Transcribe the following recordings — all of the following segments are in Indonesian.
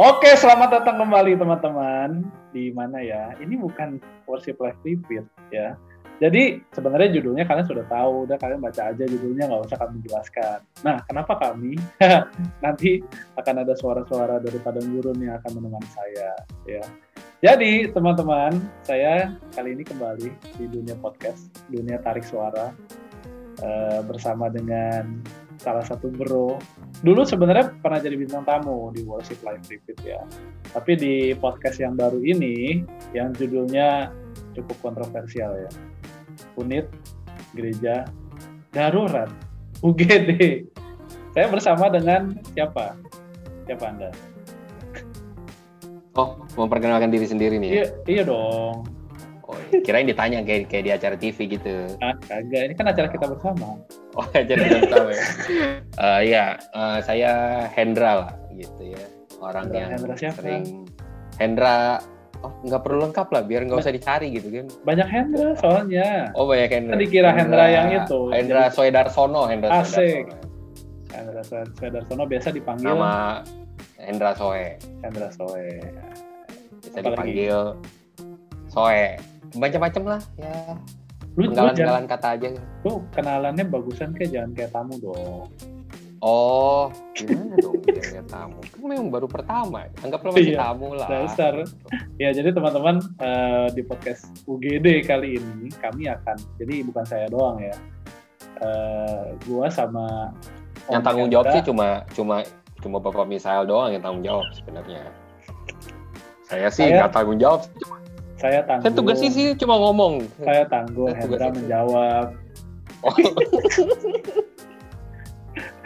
Oke, selamat datang kembali teman-teman. Di mana ya? Ini bukan worship live repeat ya. Jadi sebenarnya judulnya kalian sudah tahu, udah kalian baca aja judulnya nggak usah kami jelaskan. Nah, kenapa kami? Nanti akan ada suara-suara dari padang gurun yang akan menemani saya, ya. Jadi teman-teman, saya kali ini kembali di dunia podcast, dunia tarik suara uh, bersama dengan salah satu bro. Dulu sebenarnya pernah jadi bintang tamu di Worship Live Repeat ya. Tapi di podcast yang baru ini, yang judulnya cukup kontroversial ya. Unit Gereja Darurat UGD. Saya bersama dengan siapa? Siapa Anda? Oh, memperkenalkan diri sendiri nih. Ya? Iya, iya dong. Oh, kirain ditanya kayak kayak di acara TV gitu. Ah, kagak. Ini kan acara kita bersama. Oh, acara kita bersama ya. uh, ya, uh, saya Hendra lah gitu ya. Orang Hendra, yang Hendra siapa? sering Hendra Oh, nggak perlu lengkap lah, biar nggak usah dicari gitu kan. Banyak Hendra soalnya. Oh, banyak Hendra. Tadi kira Hendra, Hendra yang itu. Hendra Soedarsono, Hendra Asik. Hendra Soedarsono biasa dipanggil. Nama Hendra Soe. Hendra Soe. Bisa Apalagi? dipanggil Soe macam-macam lah ya. Lu kenalan kata aja. Tuh kenalannya bagusan kayak jangan kayak tamu dong. Oh gimana dong kayak tamu? Kan memang baru pertama. Anggaplah masih iya, tamu lah. dasar. Ya jadi teman-teman uh, di podcast UGD kali ini kami akan jadi bukan saya doang ya. Uh, gua sama yang tanggung jawab sih cuma cuma cuma bapak Misael doang yang tanggung jawab sebenarnya. Saya sih nggak tanggung jawab cuma saya tangguh. Saya tugasnya sih cuma ngomong. Saya tangguh, saya Hendra menjawab. Oh.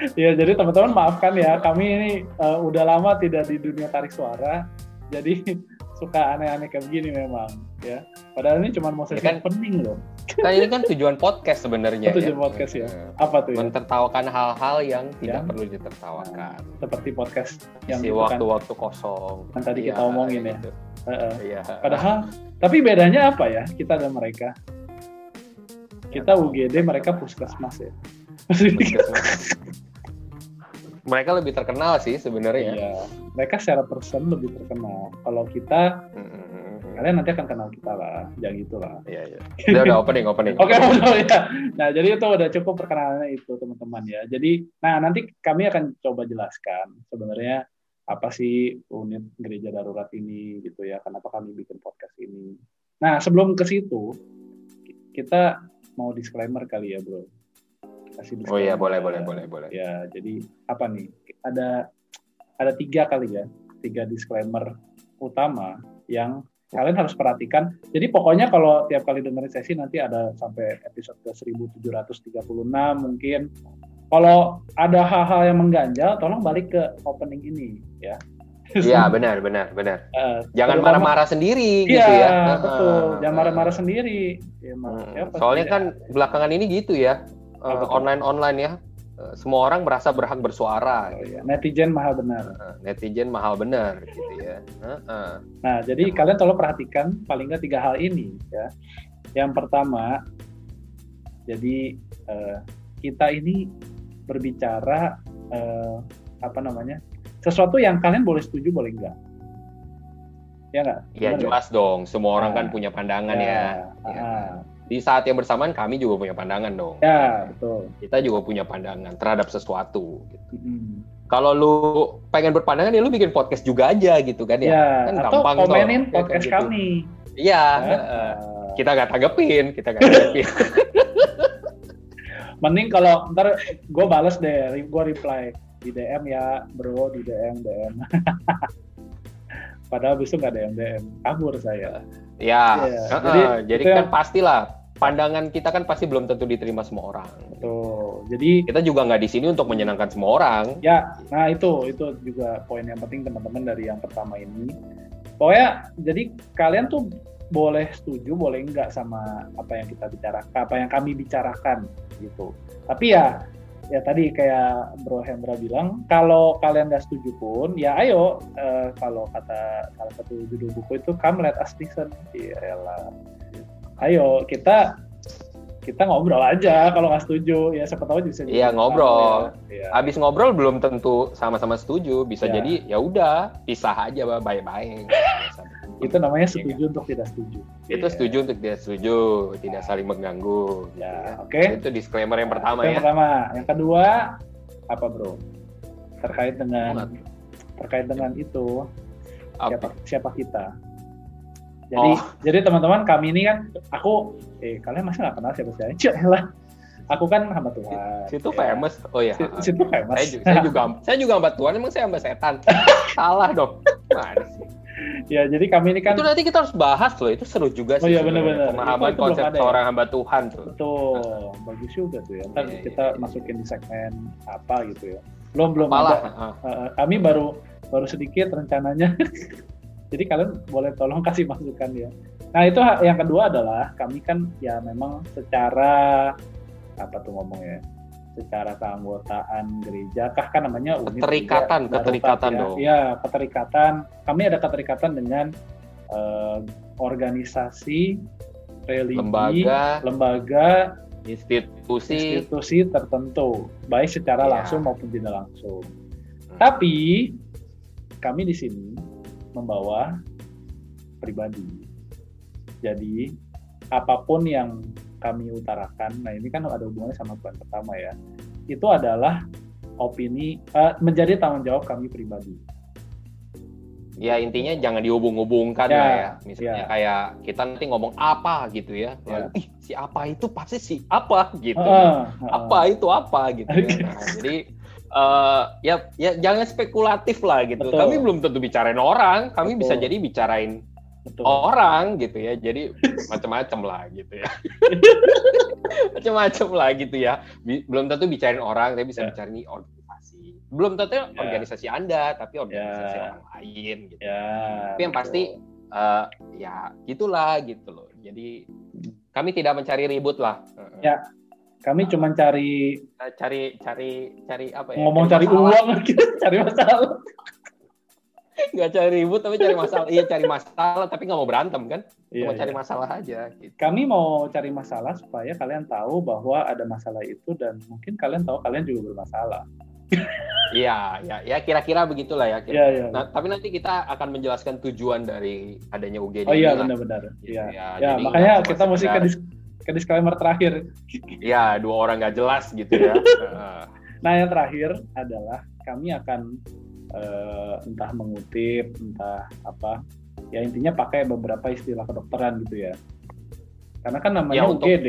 ya jadi teman-teman maafkan ya, kami ini uh, udah lama tidak di dunia tarik suara, jadi suka aneh-aneh kayak begini memang ya. Padahal ini cuma mau sesi ya kan, pening loh. Kan ini kan tujuan podcast sebenarnya. Oh, tujuan ya. podcast ya. Apa tuh? Ya? Mentertawakan hal-hal yang tidak yang? perlu ditertawakan. Seperti podcast yang si waktu-waktu kosong. Kan tadi ya, kita omongin ya. Gitu. Uh. Iya. Padahal tapi bedanya apa ya kita dan mereka? Kita UGD, mereka puskesmas ya. mereka lebih terkenal sih sebenarnya. Iya. Mereka secara person lebih terkenal. Kalau kita, mm-hmm. kalian nanti akan kenal kita lah, jangan gitulah. Iya iya. Udah udah opening opening. Oke okay, udah ya. Nah jadi itu udah cukup perkenalannya itu teman-teman ya. Jadi, nah nanti kami akan coba jelaskan sebenarnya apa sih unit gereja darurat ini gitu ya? Kenapa kami bikin podcast ini? Nah sebelum ke situ kita mau disclaimer kali ya bro. Kasih disclaimer oh iya boleh boleh boleh boleh. Ya jadi apa nih? Ada ada tiga kali ya tiga disclaimer utama yang kalian harus perhatikan. Jadi pokoknya kalau tiap kali dengerin sesi nanti ada sampai episode ke 1736 mungkin kalau ada hal-hal yang mengganjal, tolong balik ke opening ini ya. Iya benar benar benar. Uh, Jangan marah-marara sendiri iya, gitu ya. betul. Jangan marah-marah sendiri. Ya, hmm. Soalnya ya. kan belakangan ini gitu ya, uh, online online ya. Uh, semua orang merasa berhak bersuara. Oh, gitu. iya. Netizen mahal benar. Uh, netizen mahal benar gitu ya. Uh, uh. Nah jadi kalian tolong perhatikan paling nggak tiga hal ini ya. Yang pertama, jadi uh, kita ini berbicara uh, apa namanya sesuatu yang kalian boleh setuju boleh enggak ya enggak ya jelas dong semua orang nah, kan punya pandangan ya, ya. ya. Ah. di saat yang bersamaan kami juga punya pandangan dong ya betul kita juga punya pandangan terhadap sesuatu gitu. hmm. kalau lu pengen berpandangan ya lu bikin podcast juga aja gitu kan ya, ya kan atau gampang komenin toh, podcast gitu. kami iya ya. uh, kita nggak tanggepin kita nggak tanggepin mending kalau ntar gue balas deh gue reply di DM ya bro di DM DM padahal besok nggak DM DM kabur saya. Ya yeah. uh, jadi, jadi kan yang... pastilah pandangan kita kan pasti belum tentu diterima semua orang. Betul. Jadi kita juga nggak di sini untuk menyenangkan semua orang. Ya nah itu itu juga poin yang penting teman-teman dari yang pertama ini. Pokoknya jadi kalian tuh boleh setuju boleh enggak sama apa yang kita bicarakan apa yang kami bicarakan gitu. Tapi ya ya tadi kayak Bro Hendra bilang kalau kalian nggak setuju pun ya ayo uh, kalau kata salah satu judul buku itu come let us listen. Ya ayo kita kita ngobrol aja kalau nggak setuju. Ya siapa tahu bisa iya ngobrol. ya. abis ngobrol belum tentu sama-sama setuju bisa ya. jadi ya udah pisah aja bye-bye itu namanya setuju untuk tidak setuju itu yeah. setuju untuk tidak setuju tidak saling mengganggu ya, ya. oke okay. itu disclaimer yang pertama yang ya pertama yang kedua apa bro terkait dengan terkait dengan itu siapa siapa kita jadi oh. jadi teman-teman kami ini kan aku eh kalian masih nggak kenal siapa siapa lah. Aku kan hamba Tuhan. Situ ya. famous. Oh iya. Situ famous. Saya juga, saya juga saya juga hamba Tuhan. Emang saya hamba setan. Salah dong. Mana? Ya, jadi kami ini kan Itu nanti kita harus bahas loh. Itu seru juga sih. Oh iya benar-benar. Pemahaman itu konsep ya? seorang hamba Tuhan tuh. Betul. Bagus juga tuh ya. Ntar yeah, kita yeah, masukin di segmen apa gitu ya. Belum belum Apalah. ada. Uh, kami baru baru sedikit rencananya Jadi kalian boleh tolong kasih masukan ya. Nah itu yang kedua adalah kami kan ya memang secara apa tuh ngomongnya secara keanggotaan gereja kah kan namanya unit keterikatan juga, keterikatan ya. dong ya keterikatan kami ada keterikatan dengan uh, organisasi religi lembaga lembaga institusi institusi tertentu baik secara ya. langsung maupun tidak langsung hmm. tapi kami di sini membawa pribadi. Jadi apa pun yang kami utarakan, nah ini kan ada hubungannya sama poin pertama ya, itu adalah opini uh, menjadi tanggung jawab kami pribadi. Ya intinya jangan dihubung-hubungkan ya, lah ya. Misalnya ya. kayak kita nanti ngomong apa gitu ya. ya. Ih, si apa itu pasti si apa gitu. Uh, uh, apa itu apa gitu ya. Nah, jadi uh, ya ya jangan spekulatif lah gitu. Betul. Kami belum tentu bicarain orang, kami Betul. bisa jadi bicarain Betul. orang gitu ya. Jadi macam-macam lah gitu ya. macam-macam lah gitu ya. Belum tentu bicarain orang, tapi bisa yeah. bicarain organisasi. Belum tentu yeah. organisasi Anda, tapi organisasi yeah. orang lain gitu. Yeah. Tapi yang pasti uh, ya gitulah gitu loh. Jadi kami tidak mencari ribut lah. Ya, kami cuma cari cari cari cari apa ya? Ngomong cari, cari uang gitu, cari masalah. Nggak cari ribut tapi cari masalah. Iya cari masalah tapi nggak mau berantem kan? Iya, mau iya. cari masalah aja. Gitu. Kami mau cari masalah supaya kalian tahu bahwa ada masalah itu dan mungkin kalian tahu kalian juga bermasalah. Iya, ya, ya kira-kira begitulah ya. Kira. Ya, ya. Nah, tapi nanti kita akan menjelaskan tujuan dari adanya UGD. Oh iya, benar-benar. Gitu, ya. ya, ya makanya kita mesti ke ke disclaimer terakhir. Ya, dua orang nggak jelas gitu ya. nah, yang terakhir adalah kami akan uh, entah mengutip, entah apa, ya intinya pakai beberapa istilah kedokteran gitu ya. Karena kan namanya ya, untuk, UGD.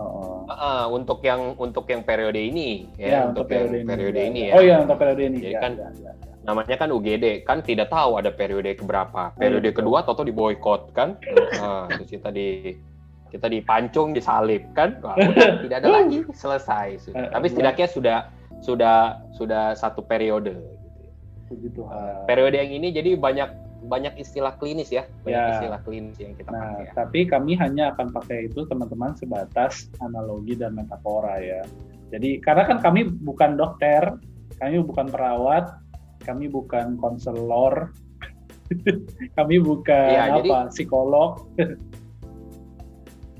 Oh. Uh, untuk yang untuk yang periode ini ya, ya untuk, untuk periode yang ini, periode ini ya. Oh iya, untuk periode ini. Jadi ya, kan ya, ya, ya. namanya kan UGD, kan tidak tahu ada periode keberapa. Periode oh, kedua Toto diboykot kan. Nah, terus kita di kita dipancung disalib kan Wah, tidak ada lagi selesai sudah. Eh, tapi setidaknya sudah sudah sudah satu periode gitu. Uh, periode yang ini jadi banyak banyak istilah klinis ya banyak ya. istilah klinis yang kita nah, pakai. Ya. Tapi kami hanya akan pakai itu teman-teman sebatas analogi dan metafora ya. Jadi karena kan kami bukan dokter, kami bukan perawat, kami bukan konselor, kami bukan ya, apa jadi, psikolog.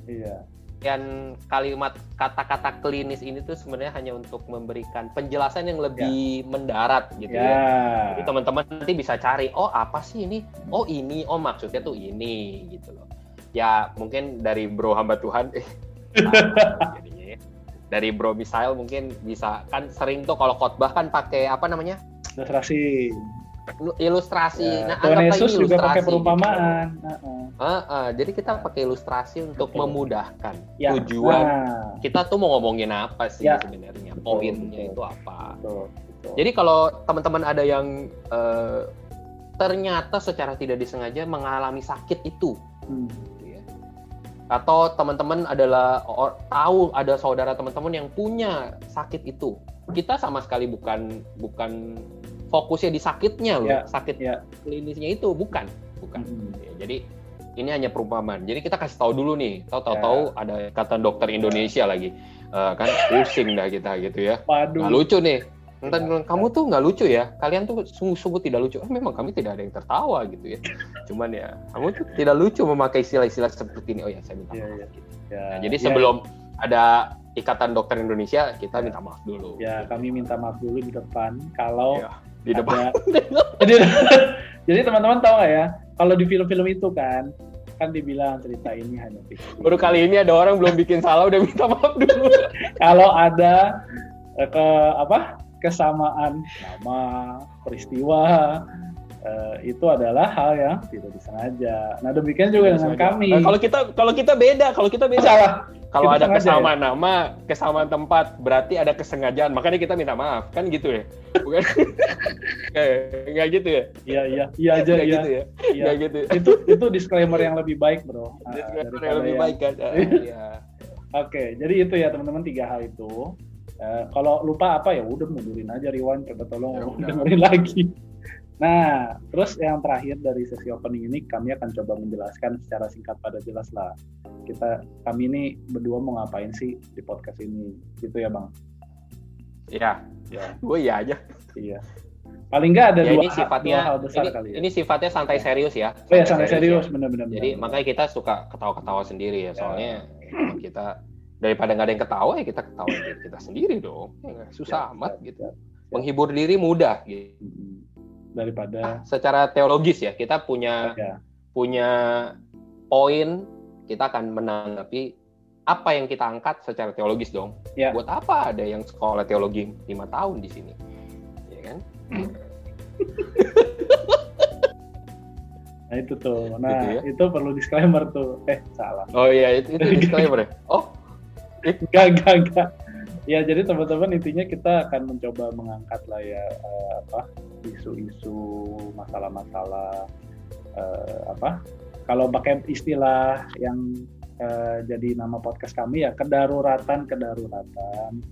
Iya. Dan kalimat kata-kata klinis ini tuh sebenarnya hanya untuk memberikan penjelasan yang lebih ya. mendarat gitu ya. ya. Jadi teman-teman nanti bisa cari, oh apa sih ini? Oh ini, oh maksudnya tuh ini gitu loh. Ya mungkin dari Bro hamba Tuhan, eh, jadinya ya. dari Bro Misael mungkin bisa kan sering tuh kalau khotbah kan pakai apa namanya? Ilustrasi ilustrasi. Ya, nah, Tuhan Yesus juga pakai perumpamaan. Gitu. Uh, uh, uh, jadi kita pakai ilustrasi untuk betul. memudahkan ya, tujuan. Nah. Kita tuh mau ngomongin apa sih ya. sebenarnya? Poinnya itu apa? Betul, betul. Jadi kalau teman-teman ada yang uh, ternyata secara tidak disengaja mengalami sakit itu, hmm. Gitu ya. atau teman-teman adalah or, tahu ada saudara teman-teman yang punya sakit itu, kita sama sekali bukan bukan fokusnya di sakitnya loh, yeah. sakit yeah. klinisnya itu bukan, bukan. Hmm. Ya, jadi ini hanya perumpamaan. Jadi kita kasih tahu dulu nih, tahu-tahu yeah. ada kata dokter Indonesia yeah. lagi, uh, kan pusing dah kita gitu ya. Waduh. Nggak lucu nih. Entah ya, kamu tuh nggak lucu ya, kalian tuh sungguh-sungguh tidak lucu. Oh, memang kami tidak ada yang tertawa gitu ya. Cuman ya, kamu tuh tidak lucu memakai istilah-istilah seperti ini. Oh ya, saya minta yeah, maaf. Yeah. Gitu. Yeah. Nah, jadi yeah. sebelum ada Ikatan Dokter Indonesia, kita minta maaf dulu. Ya, kami minta maaf dulu di depan kalau ya, di depan. jadi jadi teman-teman tahu nggak ya, kalau di film-film itu kan kan dibilang cerita ini hanya fiksi. Baru kali ini ada orang belum bikin salah udah minta maaf dulu. kalau ada eh, ke apa kesamaan nama peristiwa uh, itu adalah hal yang tidak disengaja. Nah demikian juga dengan kami. Nah, kalau kita kalau kita beda, kalau kita beda. Salah. Kalau ada kesamaan ya? nama, kesamaan tempat, berarti ada kesengajaan. Makanya kita minta maaf, kan gitu ya? Bukan? Enggak gitu ya? Iya iya iya aja ya. gitu ya. Iya. gitu. Itu itu disclaimer yang lebih baik bro. Disclaimer yang lebih yang... baik kan. Iya. Oke, jadi itu ya teman-teman tiga hal itu. Uh, kalau lupa apa ya udah mundurin aja rewind coba tolong ya, dengerin lagi. Nah, terus yang terakhir dari sesi opening ini kami akan coba menjelaskan secara singkat pada jelas lah. Kita kami ini berdua mau ngapain sih di podcast ini, gitu ya bang? Iya, ya. Gue iya aja. Iya. Paling nggak ada ya, dua, ini sifatnya, dua hal besar ini, kali ya. Ini sifatnya santai serius ya. Santai oh ya, santai serius, ya. benar-benar. Jadi benar. makanya kita suka ketawa-ketawa sendiri ya, soalnya ya. kita daripada nggak ada yang ketawa ya kita ketawa diri kita sendiri dong. Ya, susah ya, amat ya, gitu. Ya. Menghibur diri mudah gitu daripada secara teologis ya kita punya ya. punya poin kita akan menanggapi apa yang kita angkat secara teologis dong. Ya. Buat apa ada yang sekolah teologi lima tahun di sini, ya kan? nah itu tuh, nah gitu ya? itu perlu disclaimer tuh. Eh salah. Oh iya itu, itu disclaimer ya. Oh, enggak enggak enggak. Ya jadi teman-teman intinya kita akan mencoba mengangkat lah ya uh, apa isu-isu masalah-masalah uh, apa kalau pakai istilah yang uh, jadi nama podcast kami ya kedaruratan kedaruratan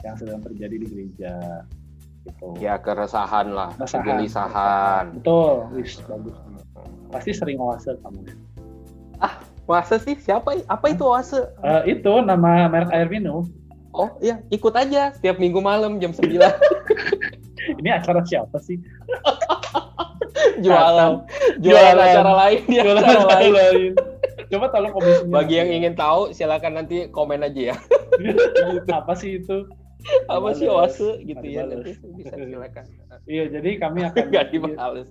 yang sedang terjadi di gereja gitu. Ya keresahan lah, keresahan, kegelisahan. Betul, wis bagus. Pasti sering oase kamu. Ah, oase sih siapa? Apa itu oase? Uh, itu nama merek air minum. Oh iya, ikut aja setiap minggu malam jam 9. Ini acara siapa sih? jualan jualan acara lain ya jualan acara, acara lain. lain. Coba tolong komisinya. Bagi yang ingin tahu silakan nanti komen aja ya. Apa sih itu? Apa sih oase gitu ya nanti bisa silakan. Iya, jadi kami akan Gak dibales.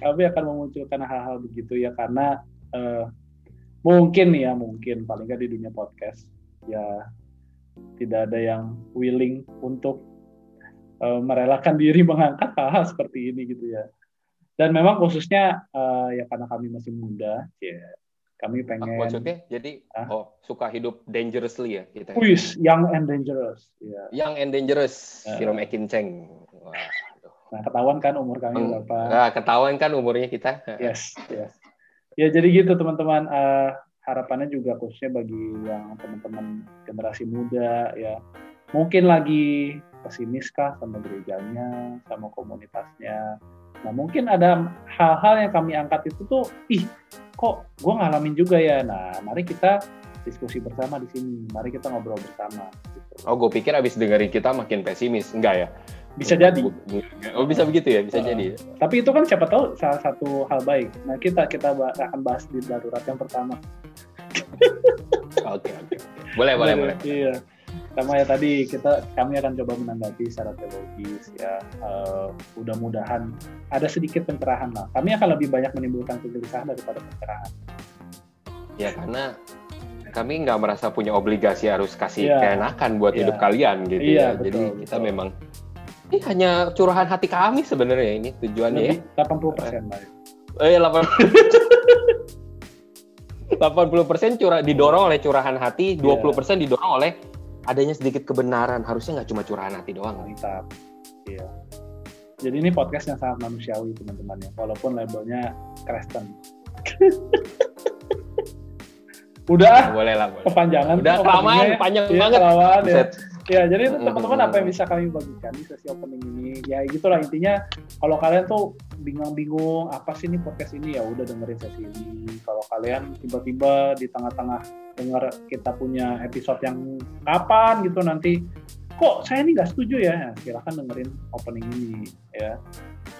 Kami akan memunculkan hal-hal begitu ya karena uh, mungkin ya mungkin paling nggak di dunia podcast ya tidak ada yang willing untuk uh, merelakan diri mengangkat hal-hal seperti ini gitu ya. Dan memang khususnya uh, ya karena kami masih muda, ya kami pengen. Maksudnya jadi ah? oh suka hidup dangerously ya kita. Wis, young and dangerous. Ya. Young and dangerous, uh, film Ekin Cheng. Wah. Nah ketahuan kan umur kami hmm. berapa? Nah ketahuan kan umurnya kita. Yes, yes. Ya jadi gitu teman-teman. Uh, harapannya juga khususnya bagi yang teman-teman generasi muda ya mungkin lagi pesimis kah sama gerejanya, sama komunitasnya. Nah mungkin ada hal-hal yang kami angkat itu tuh, ih kok gue ngalamin juga ya. Nah mari kita diskusi bersama di sini, mari kita ngobrol bersama. Gitu. Oh gue pikir abis dengerin kita makin pesimis, enggak ya? Bisa jadi. Oh bisa begitu ya, bisa uh, jadi. Tapi itu kan siapa tahu salah satu hal baik. Nah kita kita akan bahas di darurat yang pertama. Oke oke. Boleh boleh boleh. Iya sama ya tadi kita kami akan coba menanggapi secara teologis ya uh, mudah-mudahan ada sedikit pencerahan lah kami akan lebih banyak menimbulkan kegelisahan daripada pencerahan ya karena kami nggak merasa punya obligasi harus kasih ya. keenakan buat ya. hidup kalian gitu ya, ya. Betul, jadi betul. kita memang ini hanya curahan hati kami sebenarnya ini tujuannya Lebih, ya 80 persen lah eh 80 persen curah didorong oleh curahan hati, 20 iya. persen didorong oleh adanya sedikit kebenaran harusnya nggak cuma curahan hati doang mantap iya jadi ini podcast yang sangat manusiawi teman-teman ya walaupun labelnya Kristen udah boleh lah boleh. kepanjangan udah kelamaan ya. panjang ya, banget. kelamaan, ya. ya jadi teman-teman apa yang bisa kami bagikan di sesi opening ini? Ya gitulah. Intinya kalau kalian tuh bingung-bingung apa sih ini podcast ini? Ya udah dengerin sesi ini. Kalau kalian tiba-tiba di tengah-tengah dengar kita punya episode yang kapan gitu nanti kok saya ini nggak setuju ya? Silahkan dengerin opening ini ya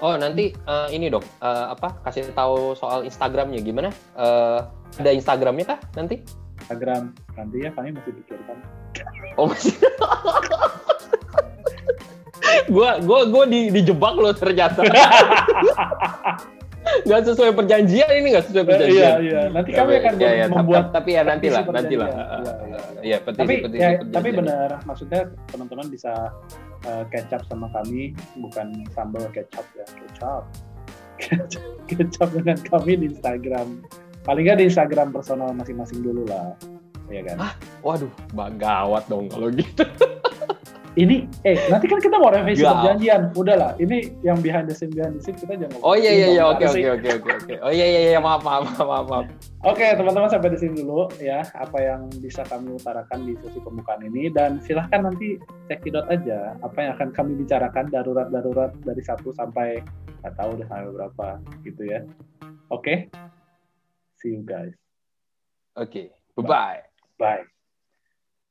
oh nanti uh, ini dok uh, apa kasih tahu soal Instagramnya gimana uh, ada Instagramnya kah nanti Instagram nanti ya kami masih pikirkan Oh masih. gua gua gua di dijebak lo ternyata. Gak sesuai perjanjian ini gak sesuai perjanjian. Iya iya. Nanti kami akan ya, ya, membuat tapi, tapi ya nantilah petisi nantilah. perjanjian. Iya, Iya, Iya, petisi, tapi petisi ya, perjanjian. tapi benar maksudnya teman-teman bisa uh, catch up sama kami bukan sambal kecap ya kecap kecap dengan kami di Instagram. Paling nggak di Instagram personal masing-masing dulu lah. Ya kan? Ah, Waduh, gawat dong kalau gitu. ini eh nanti kan kita mau revisi Gak. perjanjian udahlah ini yang behind the scene behind the scene kita jangan Oh iya iya iya oke oke oke oke oke. Oh iya iya iya maaf maaf maaf maaf. Oke, teman-teman sampai di sini dulu ya apa yang bisa kami utarakan di sesi pembukaan ini dan silahkan nanti cekidot aja apa yang akan kami bicarakan darurat-darurat dari satu sampai nggak tahu deh sampai berapa gitu ya. Oke, see you guys, Oke, bye bye. bye.